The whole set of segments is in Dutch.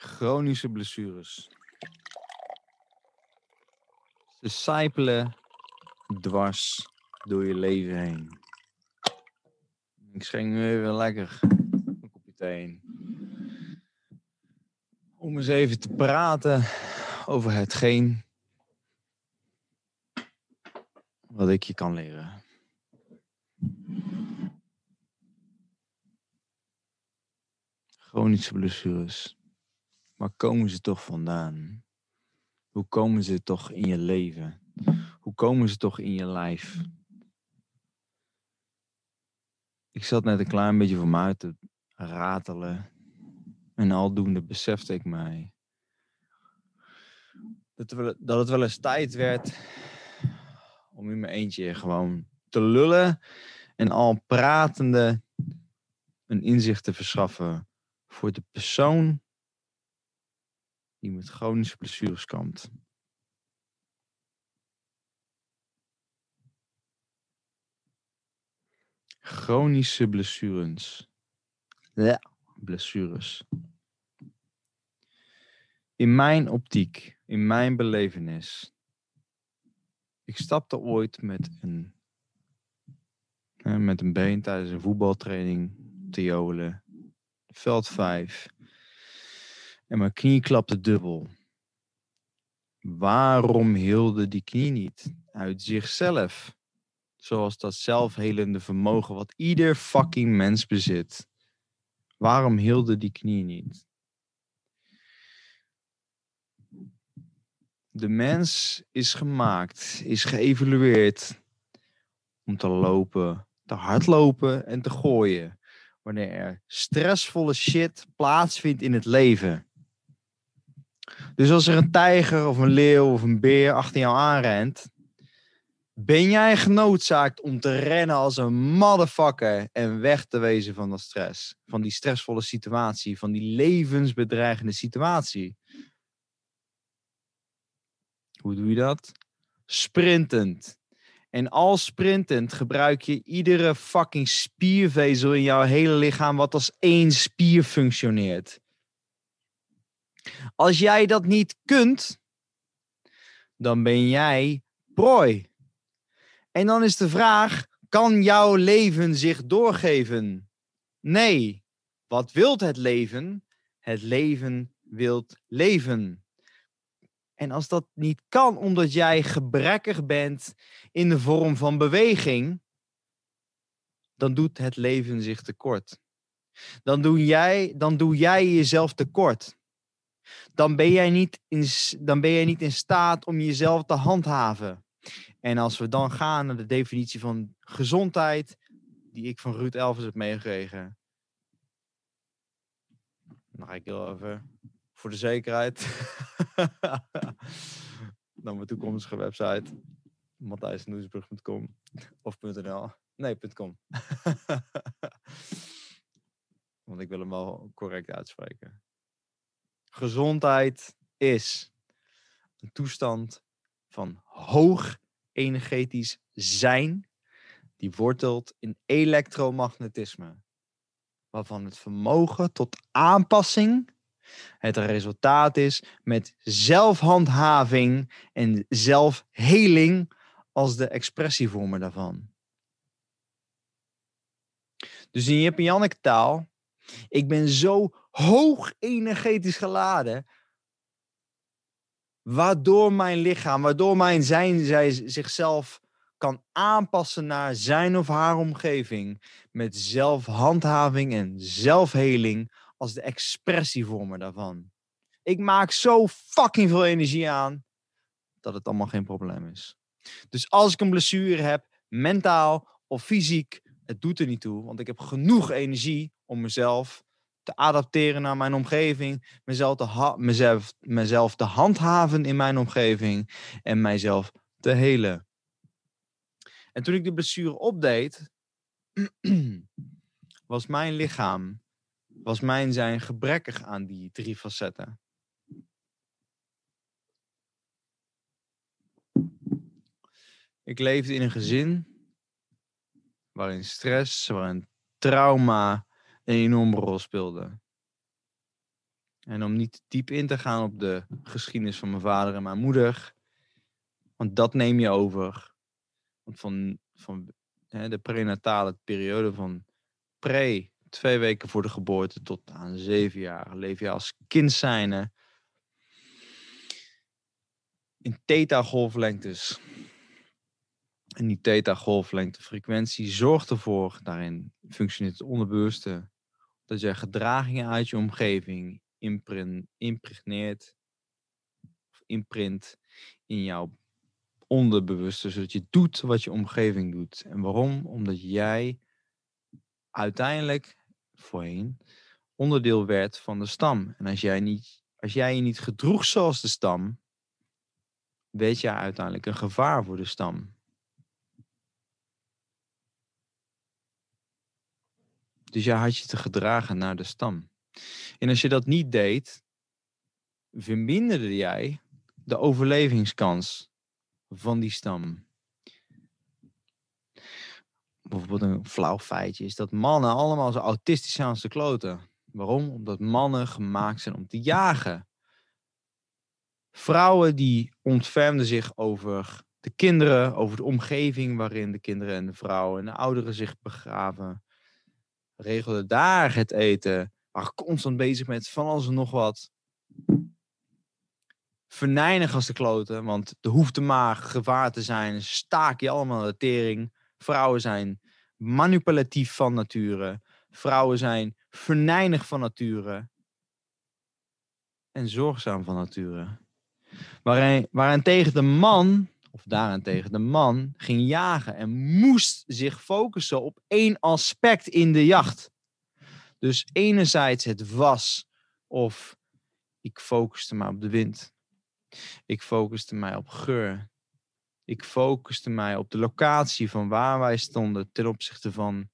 Chronische blessures. Ze sijpelen dwars door je leven heen. Ik schenk nu even lekker een kopje thee in. Om eens even te praten over hetgeen wat ik je kan leren. Chronische blessures. Waar komen ze toch vandaan? Hoe komen ze toch in je leven? Hoe komen ze toch in je lijf? Ik zat net een klein beetje voor me te ratelen. En aldoende besefte ik mij dat het wel eens tijd werd om in mijn eentje gewoon te lullen en al pratende een inzicht te verschaffen voor de persoon die met chronische blessures kampt. Chronische blessures. Ja, blessures. In mijn optiek, in mijn belevenis. Ik stapte ooit met een, met een been tijdens een voetbaltraining te jolen. Veld 5. En mijn knie klapte dubbel. Waarom hielde die knie niet? Uit zichzelf. Zoals dat zelfhelende vermogen wat ieder fucking mens bezit. Waarom hielde die knie niet? De mens is gemaakt, is geëvalueerd om te lopen, te hardlopen en te gooien. Wanneer er stressvolle shit plaatsvindt in het leven. Dus als er een tijger of een leeuw of een beer achter jou aanrent, ben jij genoodzaakt om te rennen als een motherfucker en weg te wezen van dat stress. Van die stressvolle situatie, van die levensbedreigende situatie. Hoe doe je dat? Sprintend. En als sprintend gebruik je iedere fucking spiervezel in jouw hele lichaam wat als één spier functioneert. Als jij dat niet kunt, dan ben jij prooi. En dan is de vraag: kan jouw leven zich doorgeven? Nee. Wat wilt het leven? Het leven wilt leven. En als dat niet kan omdat jij gebrekkig bent in de vorm van beweging, dan doet het leven zich tekort. Dan doe jij, dan doe jij jezelf tekort. Dan ben, jij niet in, dan ben jij niet in staat om jezelf te handhaven. En als we dan gaan naar de definitie van gezondheid, die ik van Ruud Elvers heb meegekregen. Dan ga ik heel even voor de zekerheid naar mijn toekomstige website. matthijsnoesbrug.com of. Nee, .com. Want ik wil hem wel correct uitspreken. Gezondheid is een toestand van hoog energetisch zijn die wortelt in elektromagnetisme, waarvan het vermogen tot aanpassing het resultaat is met zelfhandhaving en zelfheling als de expressievormen daarvan. Dus in Jip en Janneke taal, ik ben zo hoog energetisch geladen, waardoor mijn lichaam, waardoor mijn zijn zij zichzelf kan aanpassen naar zijn of haar omgeving met zelfhandhaving en zelfheling als de expressievormen daarvan. Ik maak zo fucking veel energie aan dat het allemaal geen probleem is. Dus als ik een blessure heb, mentaal of fysiek, het doet er niet toe, want ik heb genoeg energie om mezelf te adapteren naar mijn omgeving, mezelf te, mezelf, mezelf te handhaven in mijn omgeving en mijzelf te helen. En toen ik de blessure opdeed, was mijn lichaam, was mijn zijn gebrekkig aan die drie facetten. Ik leefde in een gezin waarin stress, waarin trauma een enorme rol speelde. En om niet diep in te gaan op de geschiedenis van mijn vader en mijn moeder. Want dat neem je over. Want van, van hè, de prenatale periode van pre, twee weken voor de geboorte tot aan zeven jaar, leef je als kind zijnde in theta-golflengtes. En die theta-golflengtefrequentie zorgt ervoor, daarin functioneert het onderbewuste, dat je gedragingen uit je omgeving impregneert of imprint in jouw onderbewuste, zodat je doet wat je omgeving doet. En waarom? Omdat jij uiteindelijk voorheen onderdeel werd van de stam. En als jij, niet, als jij je niet gedroeg zoals de stam, werd jij uiteindelijk een gevaar voor de stam. Dus jij had je te gedragen naar de stam. En als je dat niet deed, verminderde jij de overlevingskans van die stam. Bijvoorbeeld een flauw feitje is dat mannen allemaal zo autistisch zijn als de kloten. Waarom? Omdat mannen gemaakt zijn om te jagen. Vrouwen die ontfermden zich over de kinderen, over de omgeving waarin de kinderen en de vrouwen en de ouderen zich begraven. Regelden daar het eten, waren constant bezig met van alles en nog wat. Verneinig als de kloten, want de hoefde maar gevaar te zijn, staak je allemaal de tering. Vrouwen zijn manipulatief van nature. Vrouwen zijn verneinig van nature. En zorgzaam van nature. Waarin, tegen de man, of daarentegen de man, ging jagen en moest zich focussen op één aspect in de jacht. Dus enerzijds het was of ik focuste mij op de wind. Ik focuste mij op geur. Ik focuste mij op de locatie van waar wij stonden ten opzichte van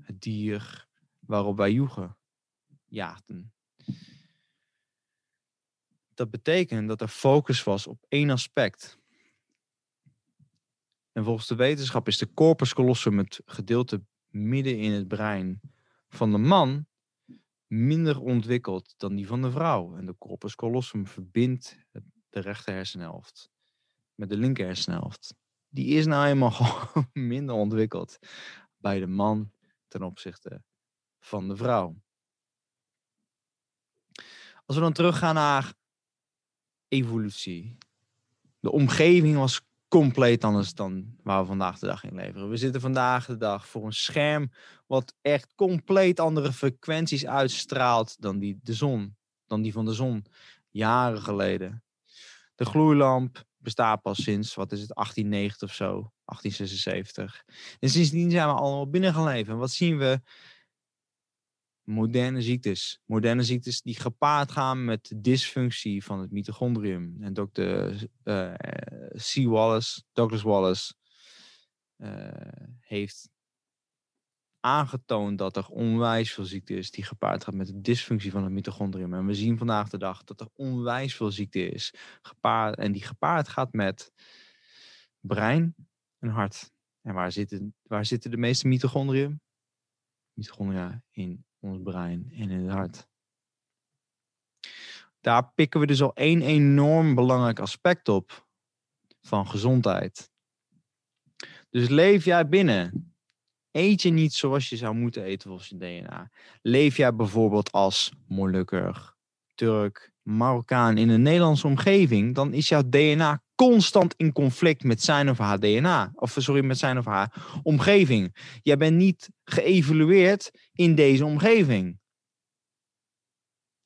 het dier waarop wij joegen, jaagden. Dat betekent dat er focus was op één aspect. En volgens de wetenschap is de corpus callosum, het gedeelte midden in het brein van de man, minder ontwikkeld dan die van de vrouw. En de corpus callosum verbindt de rechter hersenhelft met de linker hersenhelft. Die is nou eenmaal minder ontwikkeld bij de man ten opzichte van de vrouw. Als we dan teruggaan naar evolutie. De omgeving was compleet anders dan waar we vandaag de dag in leveren. We zitten vandaag de dag voor een scherm wat echt compleet andere frequenties uitstraalt dan die, de zon, dan die van de zon jaren geleden. De gloeilamp bestaat pas sinds, wat is het, 1890 of zo, 1876. En sindsdien zijn we allemaal binnengeleven. En wat zien we? Moderne ziektes. Moderne ziektes die gepaard gaan met dysfunctie van het mitochondrium. En dokter uh, C. Wallace, Douglas Wallace, uh, heeft aangetoond dat er onwijs veel ziekte is die gepaard gaat met de dysfunctie van het mitochondrium. En we zien vandaag de dag dat er onwijs veel ziekte is gepaard, en die gepaard gaat met brein en hart. En waar zitten, waar zitten de meeste mitochondriën? Mitochondria in ons brein en in het hart. Daar pikken we dus al één enorm belangrijk aspect op van gezondheid. Dus leef jij binnen. Eet je niet zoals je zou moeten eten volgens je DNA. Leef jij bijvoorbeeld als Molukker, Turk, Marokkaan in een Nederlandse omgeving, dan is jouw DNA constant in conflict met zijn of haar DNA. Of sorry, met zijn of haar omgeving. Jij bent niet geëvalueerd in deze omgeving.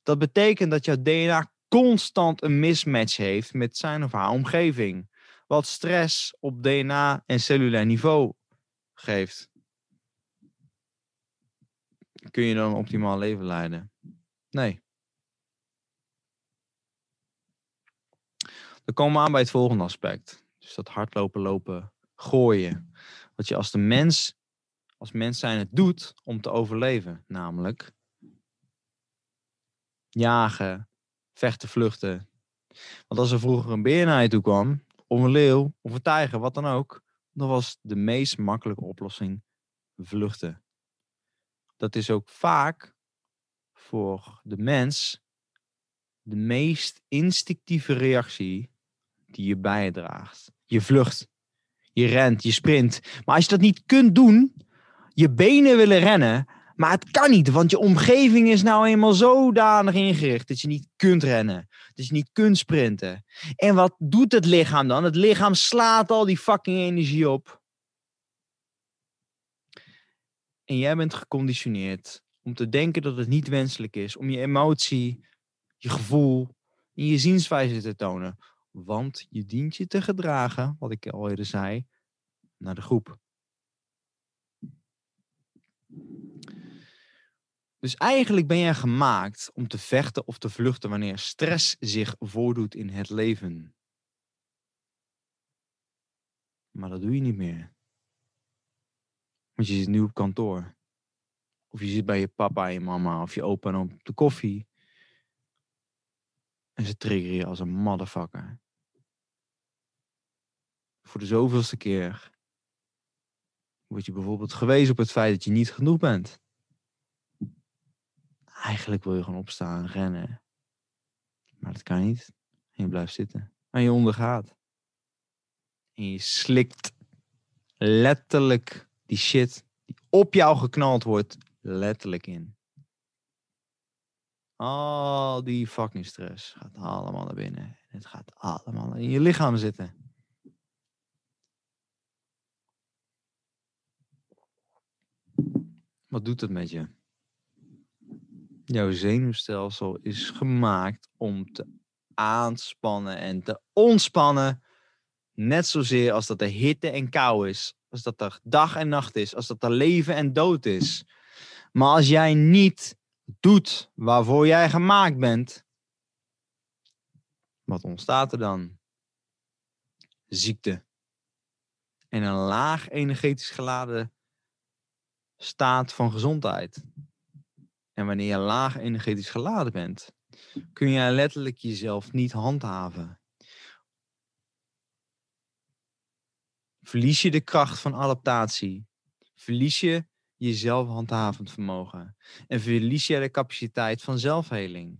Dat betekent dat jouw DNA constant een mismatch heeft met zijn of haar omgeving. Wat stress op DNA en cellulair niveau geeft. Kun je dan een optimaal leven leiden? Nee. Dan komen we aan bij het volgende aspect. Dus dat hardlopen, lopen, gooien. Wat je als de mens, als mens zijn het doet om te overleven. Namelijk jagen, vechten, vluchten. Want als er vroeger een beer naar je toe kwam, of een leeuw, of een tijger, wat dan ook, dan was de meest makkelijke oplossing vluchten. Dat is ook vaak voor de mens de meest instinctieve reactie die je bijdraagt. Je vlucht, je rent, je sprint. Maar als je dat niet kunt doen, je benen willen rennen, maar het kan niet, want je omgeving is nou eenmaal zodanig ingericht dat je niet kunt rennen. Dat je niet kunt sprinten. En wat doet het lichaam dan? Het lichaam slaat al die fucking energie op. En jij bent geconditioneerd om te denken dat het niet wenselijk is. Om je emotie, je gevoel en je zienswijze te tonen. Want je dient je te gedragen, wat ik al eerder zei, naar de groep. Dus eigenlijk ben jij gemaakt om te vechten of te vluchten wanneer stress zich voordoet in het leven. Maar dat doe je niet meer. Want je zit nu op kantoor. Of je zit bij je papa en je mama of je opa en op de koffie. En ze triggeren je als een motherfucker. Voor de zoveelste keer word je bijvoorbeeld gewezen op het feit dat je niet genoeg bent. Eigenlijk wil je gewoon opstaan en rennen. Maar dat kan niet. En je blijft zitten. En je ondergaat. En je slikt letterlijk die shit die op jou geknald wordt, letterlijk in. Al die fucking stress gaat allemaal naar binnen. Het gaat allemaal in je lichaam zitten. Wat doet het met je? Jouw zenuwstelsel is gemaakt om te aanspannen en te ontspannen. Net zozeer als dat er hitte en kou is. Als dat er dag en nacht is. Als dat er leven en dood is. Maar als jij niet doet waarvoor jij gemaakt bent, wat ontstaat er dan? Ziekte. En een laag energetisch geladen staat van gezondheid. En wanneer je laag energetisch geladen bent, kun je letterlijk jezelf niet handhaven. Verlies je de kracht van adaptatie. Verlies je jezelf handhavend vermogen. En verlies je de capaciteit van zelfheling.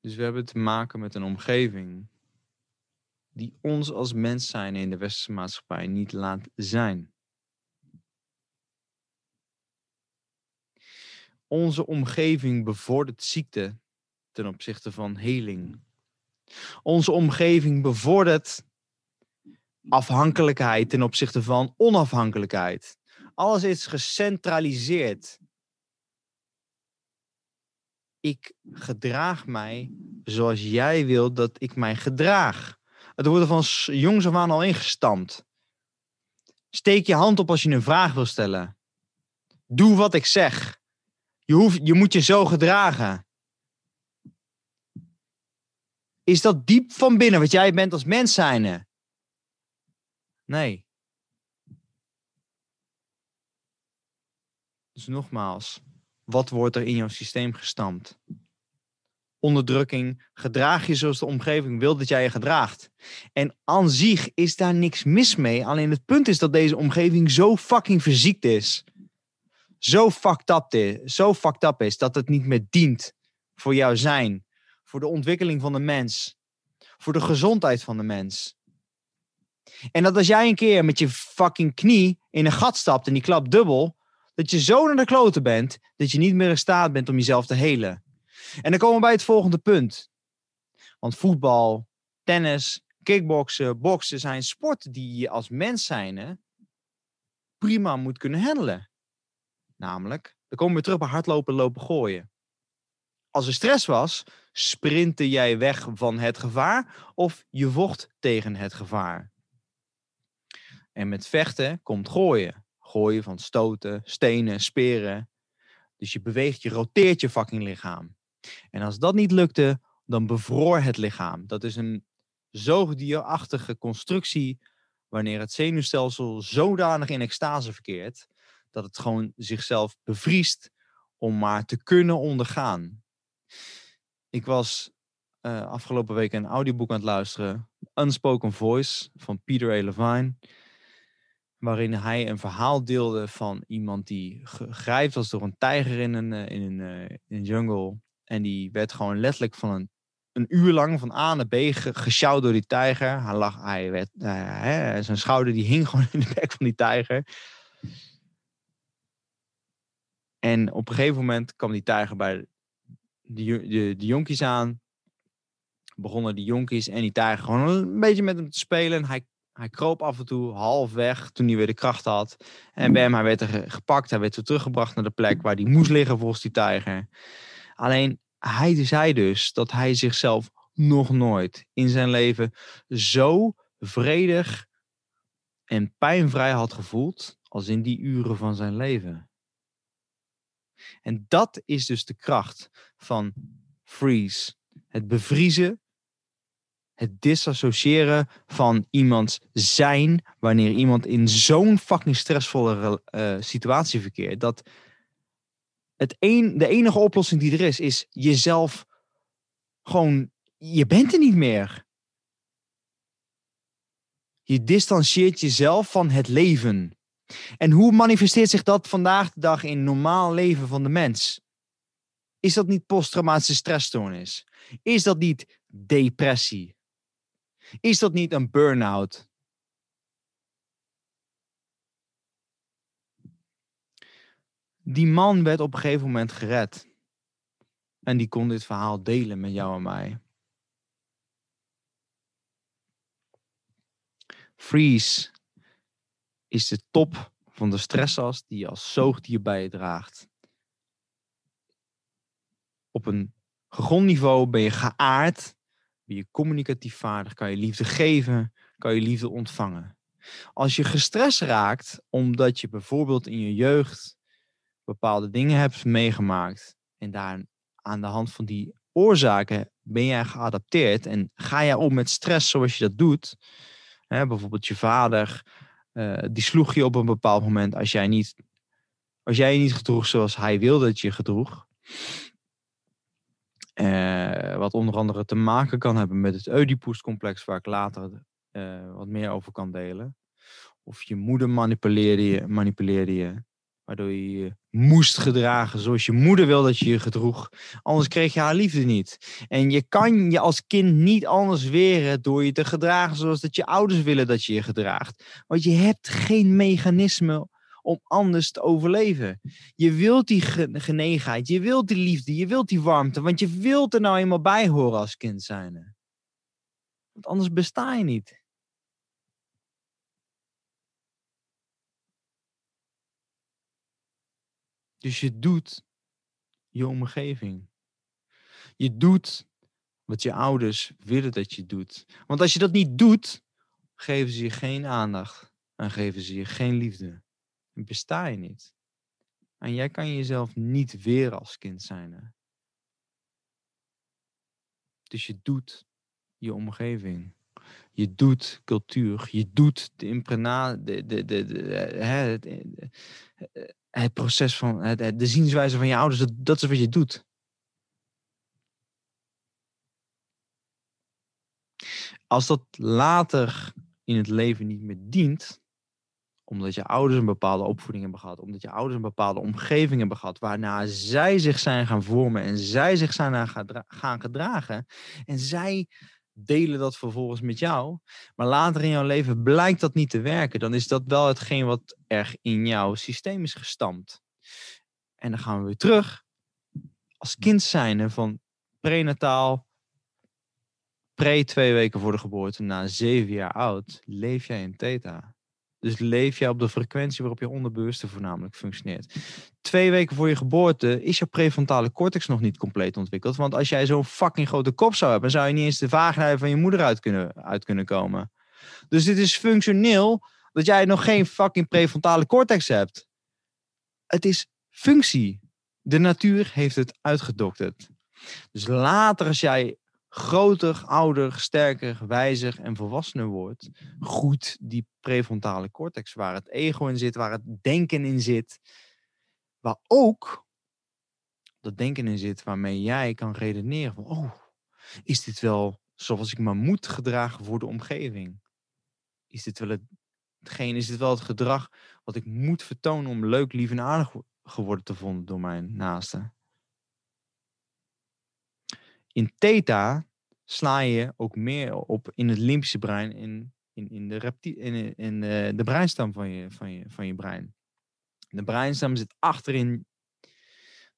Dus we hebben te maken met een omgeving die ons als mens zijn in de westerse maatschappij niet laat zijn. Onze omgeving bevordert ziekte ten opzichte van heling. Onze omgeving bevordert afhankelijkheid ten opzichte van onafhankelijkheid. Alles is gecentraliseerd ik gedraag mij zoals jij wilt dat ik mij gedraag. Het wordt er van jongs af aan al ingestampt. Steek je hand op als je een vraag wil stellen. Doe wat ik zeg. Je, hoeft, je moet je zo gedragen. Is dat diep van binnen wat jij bent als mens zijnde? Nee. Dus nogmaals, wat wordt er in jouw systeem gestampt? Onderdrukking, gedraag je zoals de omgeving wil dat jij je gedraagt. En aan zich is daar niks mis mee. Alleen het punt is dat deze omgeving zo fucking verziekt is. Zo fucked up is, zo fucked up is dat het niet meer dient voor jouw zijn. Voor de ontwikkeling van de mens. Voor de gezondheid van de mens. En dat als jij een keer met je fucking knie in een gat stapt en die klapt dubbel, dat je zo naar de kloten bent dat je niet meer in staat bent om jezelf te helen. En dan komen we bij het volgende punt. Want voetbal, tennis, kickboksen, boksen zijn sporten die je als mens zijn prima moet kunnen handelen. Namelijk, dan komen we terug bij hardlopen, lopen, gooien. Als er stress was, sprintte jij weg van het gevaar of je vocht tegen het gevaar. En met vechten komt gooien gooien van stoten, stenen, speren. Dus je beweegt, je roteert je fucking lichaam. En als dat niet lukte, dan bevroor het lichaam. Dat is een zoogdierachtige constructie wanneer het zenuwstelsel zodanig in extase verkeert dat het gewoon zichzelf bevriest om maar te kunnen ondergaan. Ik was eh, afgelopen week een audioboek aan het luisteren. Unspoken Voice van Peter A. Levine. Waarin hij een verhaal deelde van iemand die gegrijpt was door een tijger in een, in een, in een jungle. En die werd gewoon letterlijk van een een uur lang van A naar B gesjouwd door die tijger. Hij lag, hè, zijn schouder die hing gewoon in de bek van die tijger. En op een gegeven moment kwam die tijger bij de, de, de jonkies aan. Begonnen die jonkies en die tijger gewoon een beetje met hem te spelen. Hij, hij kroop af en toe half weg toen hij weer de kracht had. En bam, hij werd er gepakt. Hij werd weer teruggebracht naar de plek waar hij moest liggen volgens die tijger. Alleen hij zei dus dat hij zichzelf nog nooit in zijn leven zo vredig en pijnvrij had gevoeld als in die uren van zijn leven. En dat is dus de kracht van freeze. Het bevriezen, het disassociëren van iemands zijn wanneer iemand in zo'n fucking stressvolle uh, situatie verkeert. Dat het een, de enige oplossing die er is, is jezelf gewoon, je bent er niet meer. Je distancieert jezelf van het leven. En hoe manifesteert zich dat vandaag de dag in normaal leven van de mens? Is dat niet posttraumatische stressstoornis? Is dat niet depressie? Is dat niet een burn-out? Die man werd op een gegeven moment gered. En die kon dit verhaal delen met jou en mij. Freeze is de top van de stressas die je als zoogdier bij je draagt. Op een grondniveau ben je geaard, ben je communicatief vaardig, kan je liefde geven, kan je liefde ontvangen. Als je gestrest raakt omdat je bijvoorbeeld in je jeugd bepaalde dingen hebt meegemaakt en daar aan de hand van die oorzaken ben jij geadapteerd en ga jij om met stress zoals je dat doet. Bijvoorbeeld je vader, uh, die sloeg je op een bepaald moment als jij, niet, als jij je niet gedroeg zoals hij wilde dat je gedroeg. Uh, wat onder andere te maken kan hebben met het Oedipus-complex, waar ik later uh, wat meer over kan delen. Of je moeder manipuleerde je, manipuleerde je Waardoor je je moest gedragen zoals je moeder wil dat je je gedroeg. Anders kreeg je haar liefde niet. En je kan je als kind niet anders weren door je te gedragen zoals dat je ouders willen dat je je gedraagt. Want je hebt geen mechanisme om anders te overleven. Je wilt die genegenheid, je wilt die liefde, je wilt die warmte. Want je wilt er nou eenmaal bij horen als kind zijn. Want anders besta je niet. Dus je doet je omgeving. Je doet wat je ouders willen dat je doet. Want als je dat niet doet, geven ze je geen aandacht en geven ze je geen liefde. Dan besta je niet. En jij kan jezelf niet weer als kind zijn. Dus je doet je omgeving. Je doet cultuur. Je doet de imprena, de, de, de, het proces van de zienswijze van je ouders, dat, dat is wat je doet. Als dat later in het leven niet meer dient, omdat je ouders een bepaalde opvoeding hebben gehad, omdat je ouders een bepaalde omgeving hebben gehad, waarna zij zich zijn gaan vormen en zij zich zijn gaan gedragen en zij delen dat vervolgens met jou. Maar later in jouw leven blijkt dat niet te werken. Dan is dat wel hetgeen wat er in jouw systeem is gestampt. En dan gaan we weer terug. Als kind zijnde van prenataal, pre twee weken voor de geboorte, na zeven jaar oud, leef jij in theta. Dus leef je op de frequentie waarop je onderbewuste voornamelijk functioneert. Twee weken voor je geboorte is je prefrontale cortex nog niet compleet ontwikkeld. Want als jij zo'n fucking grote kop zou hebben, zou je niet eens de vagina van je moeder uit kunnen, uit kunnen komen. Dus dit is functioneel dat jij nog geen fucking prefrontale cortex hebt. Het is functie. De natuur heeft het uitgedokterd. Dus later als jij groter, ouder, sterker, wijzer en volwassener wordt, groeit die prefrontale cortex, waar het ego in zit, waar het denken in zit, waar ook dat denken in zit waarmee jij kan redeneren oh, is dit wel zoals ik me moet gedragen voor de omgeving? Is dit wel het, hetgeen, is dit wel het gedrag wat ik moet vertonen om leuk, lief en aardig geworden te vonden door mijn naasten? In theta sla je ook meer op in het limbische brein, in, in, in, de, reptie, in, in de, breinstam van je, van, je, van je brein. De breinstam zit achterin.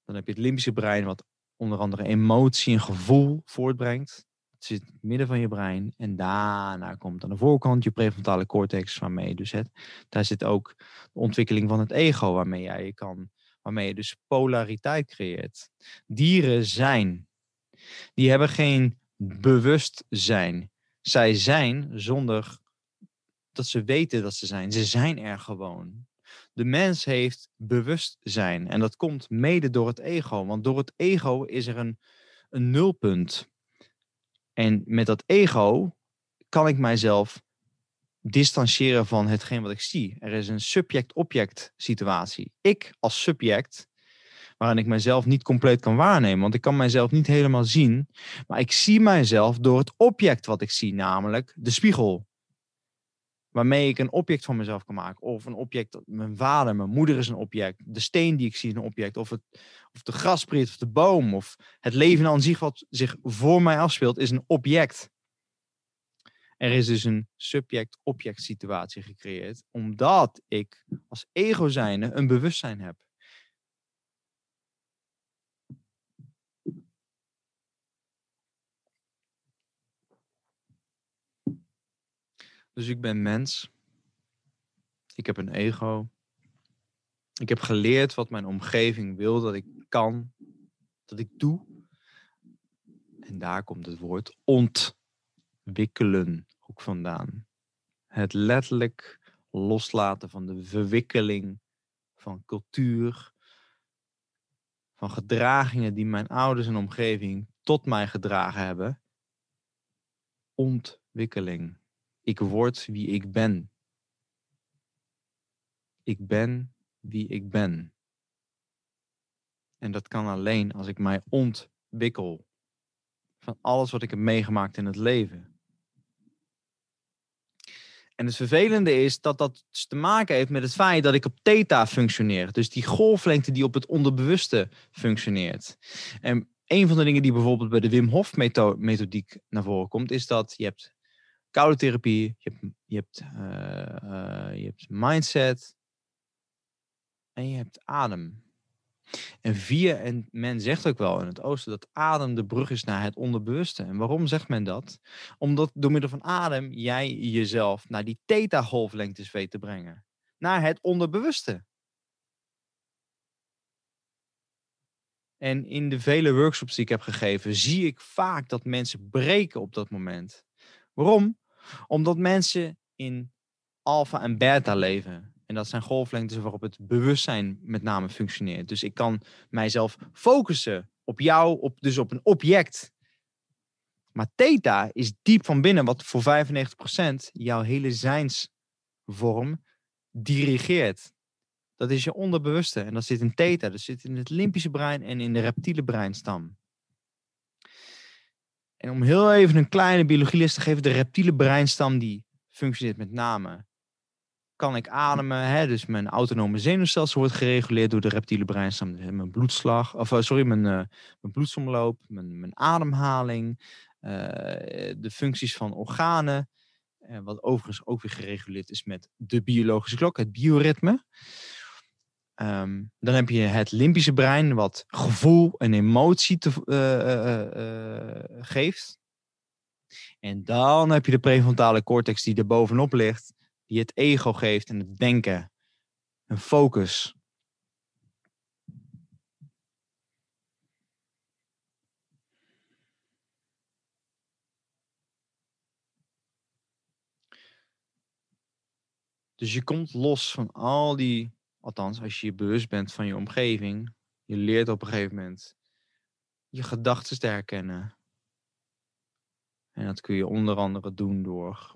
Dan heb je het limbische brein, wat onder andere emotie en gevoel voortbrengt. Het zit in het midden van je brein. En daarna komt aan de voorkant je prefrontale cortex, waarmee dus het. Daar zit ook de ontwikkeling van het ego, waarmee jij je kan. Waarmee je dus polariteit creëert. Dieren zijn. Die hebben geen bewustzijn. Zij zijn zonder dat ze weten dat ze zijn. Ze zijn er gewoon. De mens heeft bewustzijn en dat komt mede door het ego, want door het ego is er een, een nulpunt. En met dat ego kan ik mijzelf distancieren van hetgeen wat ik zie. Er is een subject-object situatie. Ik als subject, waarin ik mijzelf niet compleet kan waarnemen, want ik kan mijzelf niet helemaal zien, maar ik zie mijzelf door het object wat ik zie, namelijk de spiegel waarmee ik een object van mezelf kan maken. Of een object, mijn vader, mijn moeder is een object. De steen die ik zie is een object. Of, het, of de graspriet of de boom. Of het leven aan zich wat zich voor mij afspeelt is een object. Er is dus een subject-object situatie gecreëerd. Omdat ik als ego zijnde een bewustzijn heb. Dus ik ben mens. Ik heb een ego. Ik heb geleerd wat mijn omgeving wil dat ik kan, dat ik doe. En daar komt het woord ontwikkelen ook vandaan. Het letterlijk loslaten van de verwikkeling van cultuur, van gedragingen die mijn ouders en omgeving tot mij gedragen hebben. Ontwikkeling. Ik word wie ik ben. Ik ben wie ik ben. En dat kan alleen als ik mij ontwikkel van alles wat ik heb meegemaakt in het leven. En het vervelende is dat dat dus te maken heeft met het feit dat ik op theta functioneer. Dus die golflengte die op het onderbewuste functioneert. En een van de dingen die bijvoorbeeld bij de Wim Hof methodiek naar voren komt, is dat je hebt koude therapie, je hebt, je hebt, uh, uh, je hebt mindset en je hebt adem. En via, en men zegt ook wel in het oosten dat adem de brug is naar het onderbewuste. En waarom zegt men dat? Omdat door middel van adem jij jezelf naar die theta-golflengtes weet te brengen. Naar het onderbewuste. En in de vele workshops die ik heb gegeven, zie ik vaak dat mensen breken op dat moment. Waarom? Omdat mensen in alfa en beta leven. En dat zijn golflengtes waarop het bewustzijn met name functioneert. Dus ik kan mijzelf focussen op jou, op, dus op een object. Maar theta is diep van binnen, wat voor 95% jouw hele zijnsvorm dirigeert. Dat is je onderbewuste en dat zit in theta. Dat zit in het limpische brein en in de reptiele breinstam. En om heel even een kleine biologieles te geven, de reptiele breinstam die functioneert met name. Kan ik ademen? Hè? Dus mijn autonome zenuwstelsel wordt gereguleerd door de reptiele breinstam. Dus mijn bloedslag, of eh, sorry, mijn, uh, mijn bloedsomloop, mijn, mijn ademhaling, uh, de functies van organen. wat overigens ook weer gereguleerd is met de biologische klok, het bioritme. Ehm, dan heb je het limbische brein, wat gevoel en emotie te, uh, geeft. En dan heb je de prefrontale cortex die er bovenop ligt, die het ego geeft en het denken, een focus. Dus je komt los van al die Althans, als je je bewust bent van je omgeving, je leert op een gegeven moment je gedachten te herkennen. En dat kun je onder andere doen door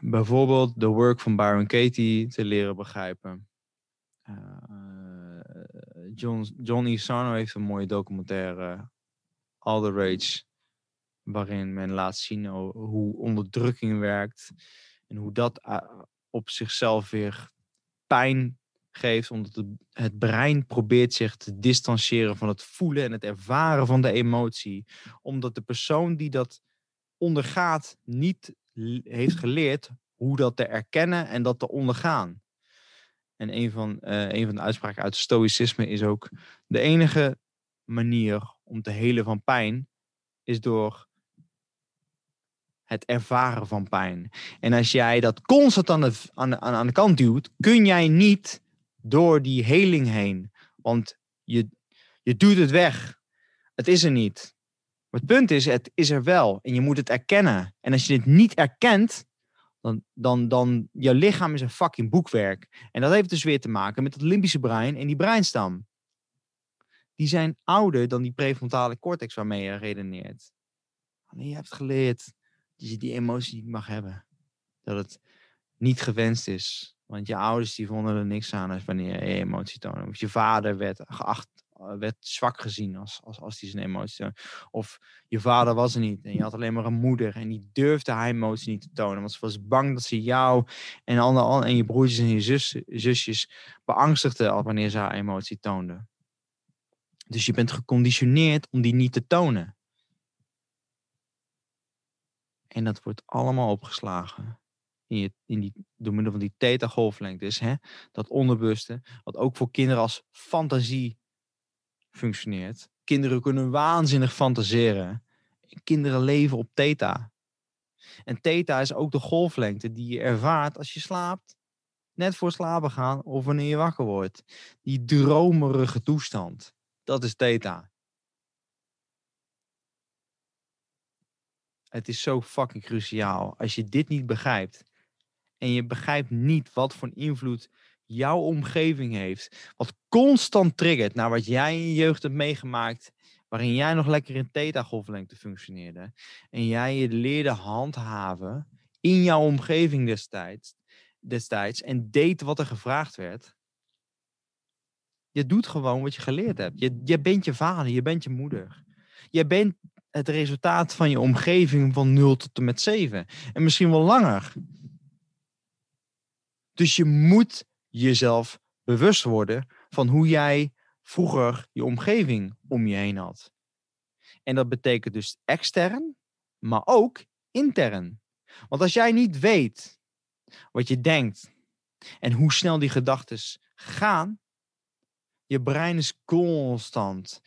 bijvoorbeeld de work van Byron Katie te leren begrijpen. Uh, John, John Isano heeft een mooie documentaire All the Rage. Waarin men laat zien hoe onderdrukking werkt. En hoe dat eh, op zichzelf weer pijn geeft. Omdat het brein probeert zich te distancieren van het voelen en het ervaren van de emotie. Omdat de persoon die dat ondergaat niet heeft geleerd hoe dat te erkennen en dat te ondergaan. En een van, uh, een van de uitspraken uit stoïcisme is ook: de enige manier om te helen van pijn is door het ervaren van pijn. En als jij dat constant aan de, aan, aan, de kant duwt, kun jij niet door die heling heen. Want je, je duwt het weg. Het is er niet. Maar het punt is, het is er wel. En je moet het erkennen. En als je dit niet erkent, dan, dan, dan jouw lichaam is een fucking boekwerk. En dat heeft dus weer te maken met het limbische brein en die breinstam. Die zijn ouder dan die prefrontale cortex waarmee je redeneert. Alleen je hebt geleerd dat je die emotie niet mag hebben. Dat het niet gewenst is. Want je ouders die vonden er niks aan als wanneer je emotie toonde. Of je vader werd geacht werd zwak gezien als, als, als hij zijn emotie toonde. Of je vader was er niet en je had alleen maar een moeder en die durfde haar emotie niet te tonen. Want ze was bang dat ze jou en, alle, en je broertjes en je zus, zusjes beangstigde al wanneer ze haar emotie toonde. Dus je bent geconditioneerd om die niet te tonen. En dat wordt allemaal opgeslagen in, je, in die, door middel van die theta-golflengtes. Hè? Dat onderbewuste, wat ook voor kinderen als fantasie functioneert. Kinderen kunnen waanzinnig fantaseren. Kinderen leven op theta. En theta is ook de golflengte die je ervaart als je slaapt. Net voor slapen gaan of wanneer je wakker wordt. Die dromerige toestand. Dat is theta. Het is zo fucking cruciaal. Als je dit niet begrijpt en je begrijpt niet wat voor invloed jouw omgeving heeft, wat constant triggert naar wat jij in je jeugd hebt meegemaakt, waarin jij nog lekker in theta-golflengte functioneerde, en jij je leerde handhaven in jouw omgeving destijds, destijds en deed wat er gevraagd werd. Je doet gewoon wat je geleerd hebt. Je, je bent je vader, je bent je moeder. Je bent het resultaat van je omgeving van 0 tot en met 7. En misschien wel langer. Dus je moet jezelf bewust worden van hoe jij vroeger je omgeving om je heen had. En dat betekent dus extern, maar ook intern. Want als jij niet weet wat je denkt en hoe snel die gedachten gaan, je brein is constant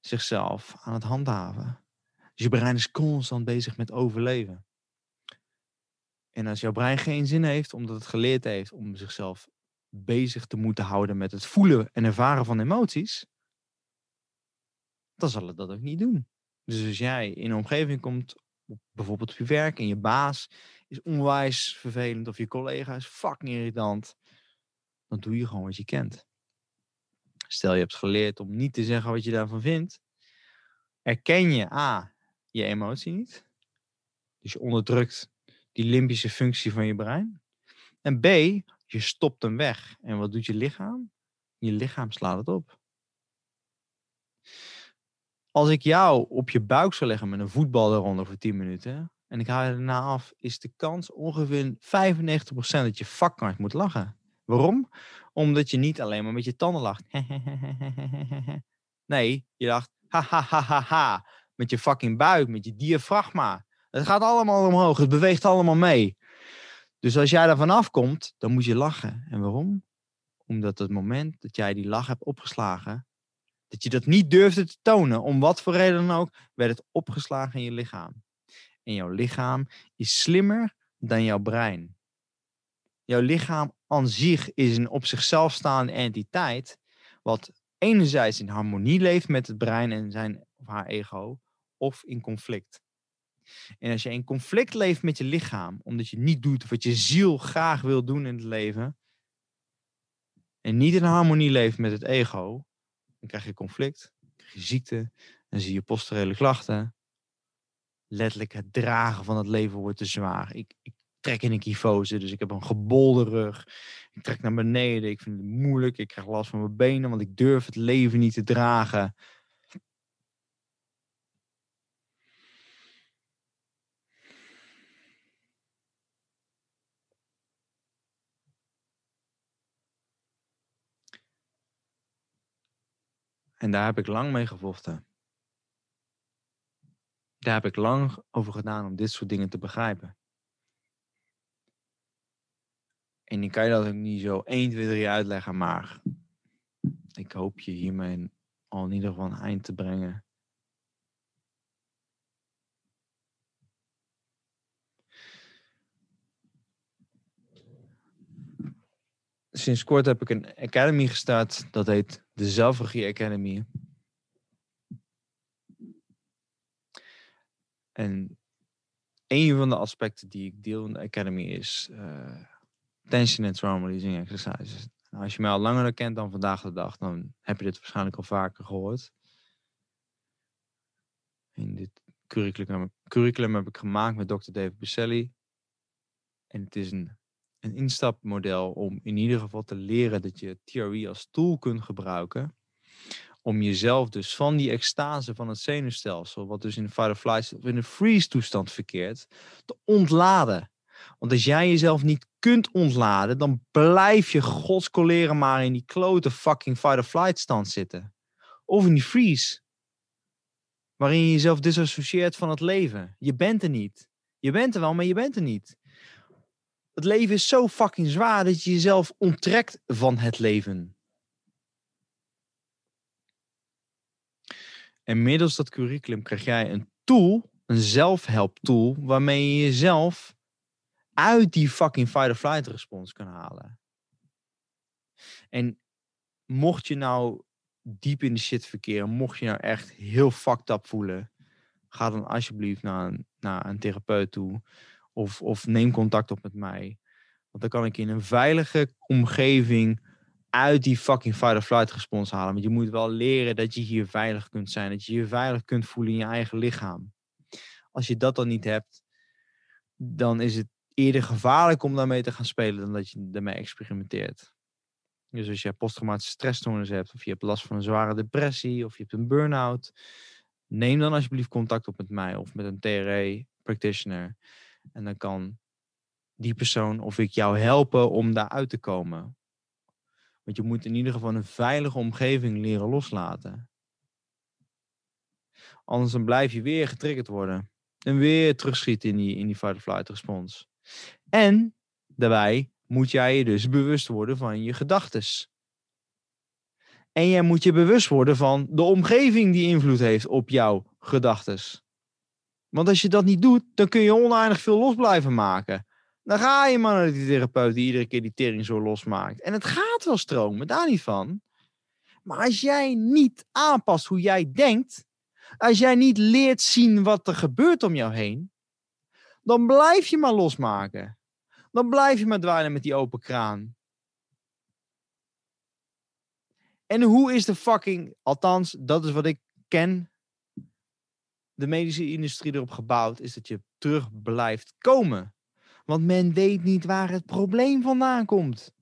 zichzelf aan het handhaven. Dus je brein is constant bezig met overleven. En als jouw brein geen zin heeft, omdat het geleerd heeft om zichzelf bezig te moeten houden met het voelen en ervaren van emoties, dan zal het dat ook niet doen. Dus als jij in een omgeving komt, bijvoorbeeld op je werk en je baas is onwijs vervelend of je collega is fucking irritant, dan doe je gewoon wat je kent. Stel je hebt geleerd om niet te zeggen wat je daarvan vindt, erken je A, je emotie niet. Dus je onderdrukt die limbische functie van je brein. En B, je stopt hem weg. En wat doet je lichaam? Je lichaam slaat het op. Als ik jou op je buik zou leggen met een voetbal eronder voor 10 minuten en ik haal je daarna af, is de kans ongeveer 95% dat je fucking moet lachen. Waarom? Omdat je niet alleen maar met je tanden lacht. nee, je lacht ha ha ha ha ha met je fucking buik, met je diafragma. Het gaat allemaal omhoog, het beweegt allemaal mee. Dus als jij daar vanaf komt, dan moet je lachen. En waarom? Omdat het moment dat jij die lach hebt opgeslagen, dat je dat niet durfde te tonen, om wat voor reden dan ook, werd het opgeslagen in je lichaam. En jouw lichaam is slimmer dan jouw brein. Jouw lichaam aan zich is een op zichzelf staande entiteit, wat enerzijds in harmonie leeft met het brein en zijn of haar ego, of in conflict. En als je in conflict leeft met je lichaam, omdat je niet doet wat je ziel graag wil doen in het leven, en niet in harmonie leeft met het ego, dan krijg je conflict, krijg je ziekte, dan zie je posturele klachten. Letterlijk het dragen van het leven wordt te zwaar. Ik, ik trek in een kyfose, dus ik heb een gebolde rug. Ik trek naar beneden, ik vind het moeilijk, ik krijg last van mijn benen, want ik durf het leven niet te dragen. En daar heb ik lang mee gevochten. Daar heb ik lang over gedaan om dit soort dingen te begrijpen. En ik kan je dat ook niet zo 1, 2, 3 uitleggen, maar ik hoop je hiermee al in ieder geval een eind te brengen. Sinds kort heb ik een academy gestart, dat heet de Zelfregie Academy. En een van de aspecten die ik deel in de Academy is uh, tension and trauma releasing exercises. Nou, als je mij al langer kent dan vandaag de dag, dan heb je dit waarschijnlijk al vaker gehoord. In dit curriculum, heb ik gemaakt met Dr. David Busselli. En het is een, een instapmodel om in ieder geval te leren dat je theorie als tool kunt gebruiken. Om jezelf dus van die extase van het zenuwstelsel, wat dus in flight of in de freeze toestand verkeert, te ontladen. Want als jij jezelf niet kunt ontladen, dan blijf je godskoleren maar in die klote fucking fight-or-flight stand zitten. Of in die freeze. Waarin je jezelf disassocieert van het leven. Je bent er niet. Je bent er wel, maar je bent er niet. Het leven is zo fucking zwaar dat je jezelf onttrekt van het leven. En middels dat curriculum krijg jij een tool, een zelfhelptool, waarmee je jezelf uit die fucking fight-or-flight respons kan halen. En mocht je nou diep in de shit verkeren, mocht je nou echt heel fucked up voelen, ga dan alsjeblieft naar een, naar een therapeut toe. Of, of neem contact op met mij. Want dan kan ik in een veilige omgeving uit die fucking fight-or-flight respons halen. Want je moet wel leren dat je hier veilig kunt zijn. Dat je je veilig kunt voelen in je eigen lichaam. Als je dat dan niet hebt, dan is het eerder gevaarlijk om daarmee te gaan spelen dan dat je ermee experimenteert. Dus als je posttraumatische stressstoornis hebt, of je hebt last van een zware depressie, of je hebt een burn-out, neem dan alsjeblieft contact op met mij of met een TRE practitioner. En dan kan die persoon of ik jou helpen om daaruit te komen. Want je moet in ieder geval een veilige omgeving leren loslaten. Anders dan blijf je weer getriggerd worden. En weer terugschieten in die, in die fight-or-flight respons. En daarbij moet jij je dus bewust worden van je gedachtes. En jij moet je bewust worden van de omgeving die invloed heeft op jouw gedachtes. Want als je dat niet doet, dan kun je oneindig veel los blijven maken. Dan ga je maar naar die therapeut die iedere keer die tering zo losmaakt. En het gaat wel stromen, daar niet van. Maar als jij niet aanpast hoe jij denkt, als jij niet leert zien wat er gebeurt om jou heen, dan blijf je maar losmaken. Dan blijf je maar dweilen met die open kraan. En hoe is de fucking, althans, dat is wat ik ken, de medische industrie erop gebouwd, is dat je terug blijft komen. Want men weet niet waar het probleem vandaan komt.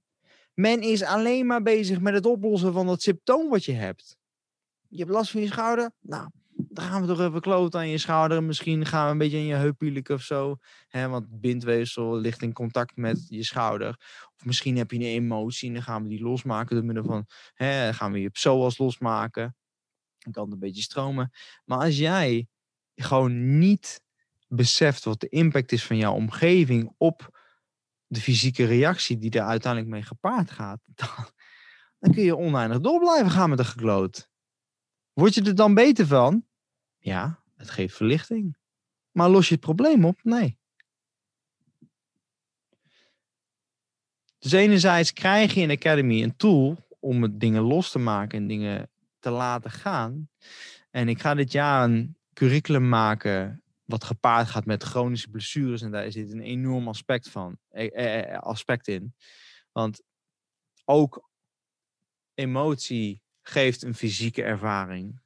Men is alleen maar bezig met het oplossen van dat symptoom wat je hebt. Je hebt last van je schouder? Nou, dan gaan we toch even kloten aan je schouder. Misschien gaan we een beetje in je heup of zo. Hè, want bindweefsel ligt in contact met je schouder. Of misschien heb je een emotie en dan gaan we die losmaken door middel van... Hè, gaan we je psoas losmaken. Dan kan het een beetje stromen. Maar als jij gewoon niet beseft wat de impact is van jouw omgeving op de fysieke reactie die er uiteindelijk mee gepaard gaat, dan, dan kun je oneindig door blijven gaan met de gekloot. Word je er dan beter van? Ja, het geeft verlichting. Maar los je het probleem op? Nee. Dus enerzijds krijg je in Academy een tool om dingen los te maken en dingen te laten gaan. En ik ga dit jaar een curriculum maken wat gepaard gaat met chronische blessures. En daar zit een enorm aspect van, eh, eh, eh, aspect in. Want ook emotie geeft een fysieke ervaring.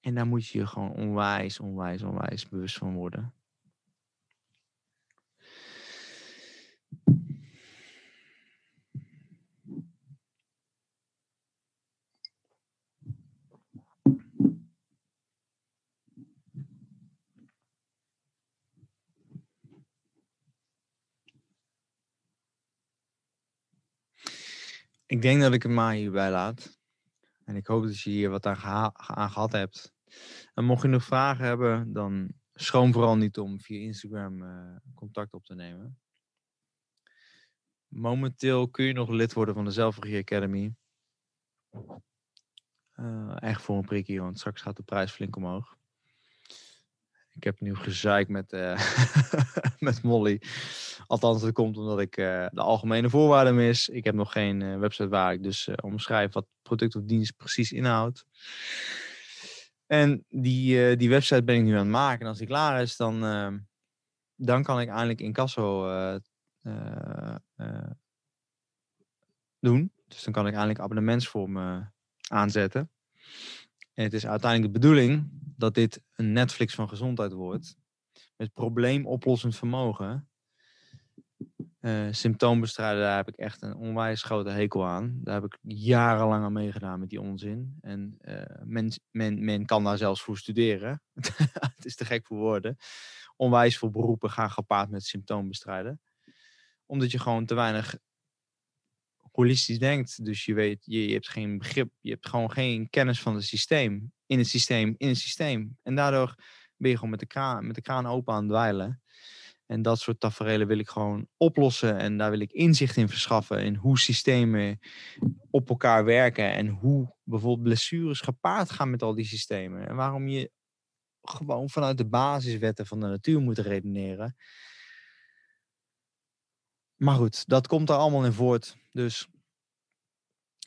En daar moet je je gewoon onwijs, onwijs, onwijs bewust van worden. Ik denk dat ik het maar hierbij laat. En ik hoop dat je hier wat aan, geha- aan gehad hebt. En mocht je nog vragen hebben, dan schroom vooral niet om via Instagram eh, contact op te nemen. Momenteel kun je nog lid worden van de Zelfregie Academy. Eh, echt voor een prikkie, want straks gaat de prijs flink omhoog. Ik heb nu gezeik met, eh, met Molly. Althans, dat komt omdat ik eh, de algemene voorwaarden mis. Ik heb nog geen eh, website waar ik dus omschrijf wat product of dienst precies inhoudt. En die, die website ben ik nu aan het maken. En als die klaar is, dan, eh, dan kan ik eindelijk incasso doen. Dus dan kan ik eindelijk abonnementsvorm eh, aanzetten. En het is uiteindelijk de bedoeling dat dit een Netflix van gezondheid wordt. Met probleemoplossend vermogen. Eh symptoombestrijden, daar heb ik echt een onwijs grote hekel aan. Daar heb ik jarenlang aan meegedaan met die onzin. En eh, men, men, men kan daar zelfs voor studeren. het is te gek voor woorden. Onwijs veel beroepen gaan gepaard met symptoombestrijden. Omdat je gewoon te weinig holistisch denkt. Dus je weet, je, hebt geen begrip, je hebt gewoon geen kennis van het systeem. In het systeem, in het systeem. En daardoor ben je gewoon met de kraan, met de kraan open aan het dweilen. En dat soort tafereelen wil ik gewoon oplossen. En daar wil ik inzicht in verschaffen. In hoe systemen op elkaar werken. En hoe bijvoorbeeld blessures gepaard gaan met al die systemen. En waarom je gewoon vanuit de basiswetten van de natuur moet redeneren. Maar goed, dat komt er allemaal in voort. Dus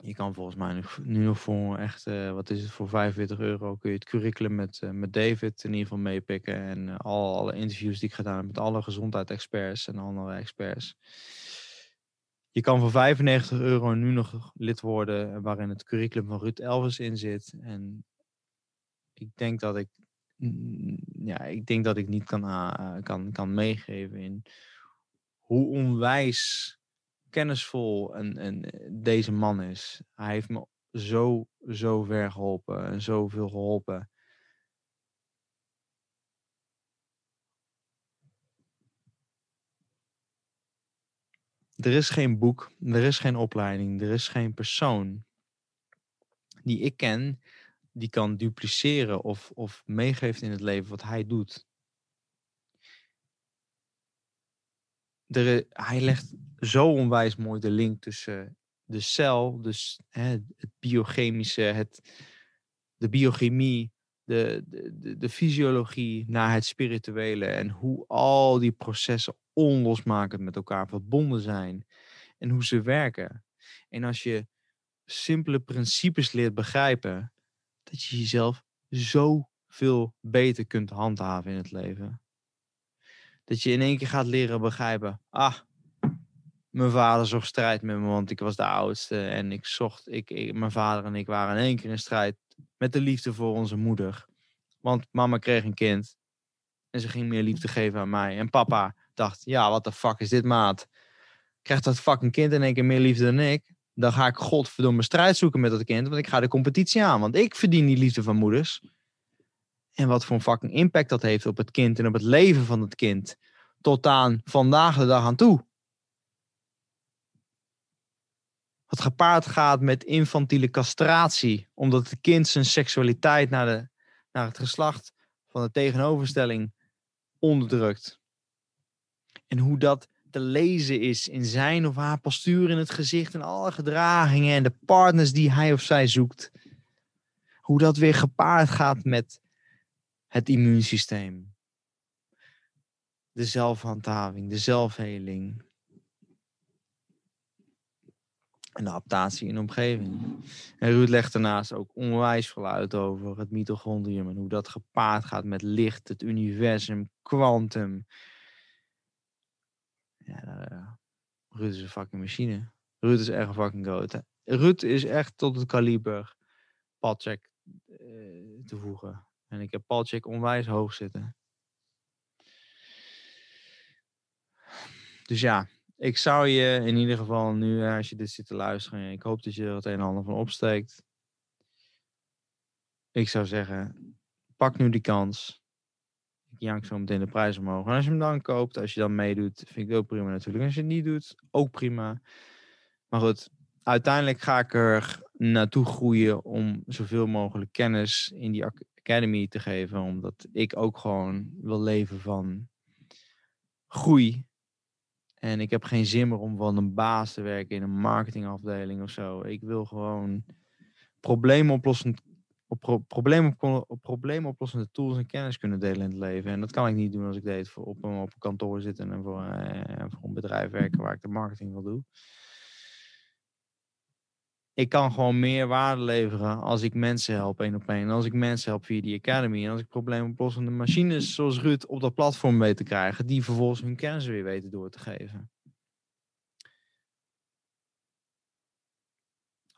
je kan volgens mij nu, nog voor echt, eh, wat is het, voor 45 euro kun je het curriculum met, eh, met David in ieder geval meepikken. En eh, alle, alle interviews die ik gedaan heb met alle gezondheidsexperts en andere experts. Je kan voor 95 euro nu nog lid worden, waarin het curriculum van Ruud Elvers in zit. En ik denk dat ik, ja, ik denk dat ik niet kan, kan, kan meegeven in hoe onwijs kennisvol en, deze man is. Hij heeft me zo, zo ver geholpen en zoveel geholpen. Er is geen boek, er is geen opleiding, er is geen persoon die ik ken die kan dupliceren of, of meegeeft in het leven wat hij doet. I- hij legt zo onwijs mooi de link tussen de cel, dus hè, het biochemische, het, de biochemie, de, de, de, de fysiologie naar het spirituele en hoe al die processen onlosmakend met elkaar verbonden zijn en hoe ze werken. En als je simpele principes leert begrijpen, dat je jezelf zoveel beter kunt handhaven in het leven. Dat je in één keer gaat leren begrijpen, ah, mijn vader zocht strijd met me, want ik was de oudste. En ik zocht, ik, mijn vader en ik waren in één keer in strijd met de liefde voor onze moeder. Want mama kreeg een kind. En ze ging meer liefde geven aan mij. En papa dacht, ja, wat de fuck is dit, maat? Krijgt dat fucking kind in één keer meer liefde dan ik? Dan ga ik godverdomme strijd zoeken met dat kind. Want ik ga de competitie aan. Want ik verdien die liefde van moeders. En wat voor een fucking impact dat heeft op het kind en op het leven van het kind. Tot aan vandaag de dag aan toe. Wat gepaard gaat met infantiele castratie. Omdat het kind zijn seksualiteit naar, de, naar het geslacht van de tegenoverstelling onderdrukt. En hoe dat te lezen is in zijn of haar postuur in het gezicht en alle gedragingen en de partners die hij of zij zoekt. Hoe dat weer gepaard gaat met het immuunsysteem. De zelfhandhaving, de zelfheling. En de adaptatie in omgeving. En Ruud legt daarnaast ook onwijs veel uit over het mitochondrium en hoe dat gepaard gaat met licht, het universum, kwantum. Ja, uh, Ruud is een fucking machine. Ruud is echt een fucking goat. Ruud is echt tot het kaliber Palcheck uh, te voegen. En ik heb Palcheck onwijs hoog zitten. Dus ja, ik zou je in ieder geval nu, eh, als je dit zit te luisteren, ik hoop dat je er het een en ander van opsteekt. Ik zou zeggen, pak nu die kans. Ik jank zo meteen de prijs omhoog. En als je hem dan koopt, als je dan meedoet, vind ik het ook prima natuurlijk. Als je het niet doet, ook prima. Maar goed, uiteindelijk ga ik er naartoe groeien om zoveel mogelijk kennis in die academy te geven. Omdat ik ook gewoon wil leven van groei. En ik heb geen zin meer om van een baas te werken in een marketingafdeling of zo. Ik wil gewoon probleemoplossend op, pro probleem op, op probleemoplossende tools en kennis kunnen delen in het leven. En dat kan ik niet doen als ik deed voor op, op een kantoor zitten en voor, uh, voor een bedrijf werken waar ik de marketing wil doen. Ik kan gewoon meer waarde leveren als ik mensen help één op één. En als ik mensen help via die academy. En als ik probleemoplossende machines zoals Ruud op dat platform weet te krijgen. Die vervolgens hun kennis weer weten door te geven.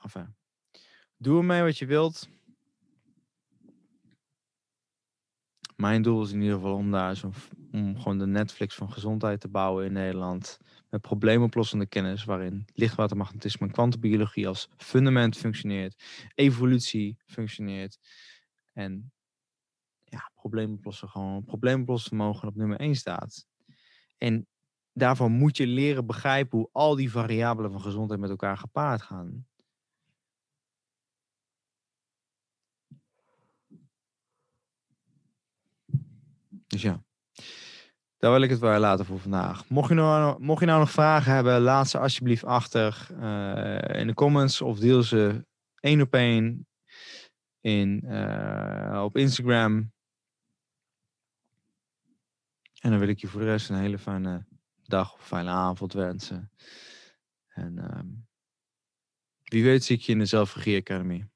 Enfin. Doe ermee wat je wilt. Mijn doel is in ieder geval om daar zo, om gewoon de Netflix van gezondheid te bouwen in Nederland. Met probleemoplossende kennis, waarin lichtwatermagnetisme en kwantumbiologie als fundament functioneert, evolutie functioneert. En ja, probleemoplossen gewoon, probleemoplossen vermogen op nummer 1 staat. En daarvoor moet je leren begrijpen hoe al die variabelen van gezondheid met elkaar gepaard gaan. Dus ja, daar wil ik het wel laten voor vandaag. Mocht je nou, mocht je nou nog vragen hebben, laat ze alsjeblieft achter uh, in de comments of deel ze één op één in, uh, op Instagram. En dan wil ik je voor de rest een hele fijne dag of fijne avond wensen. En uh, wie weet zie ik je in de Zelfregie Academy.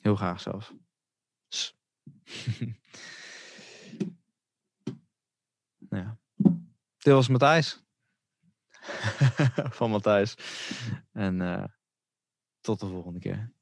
Heel graag zelf. ja. Dit was Matthijs. Van Matthijs. En uh, tot de volgende keer.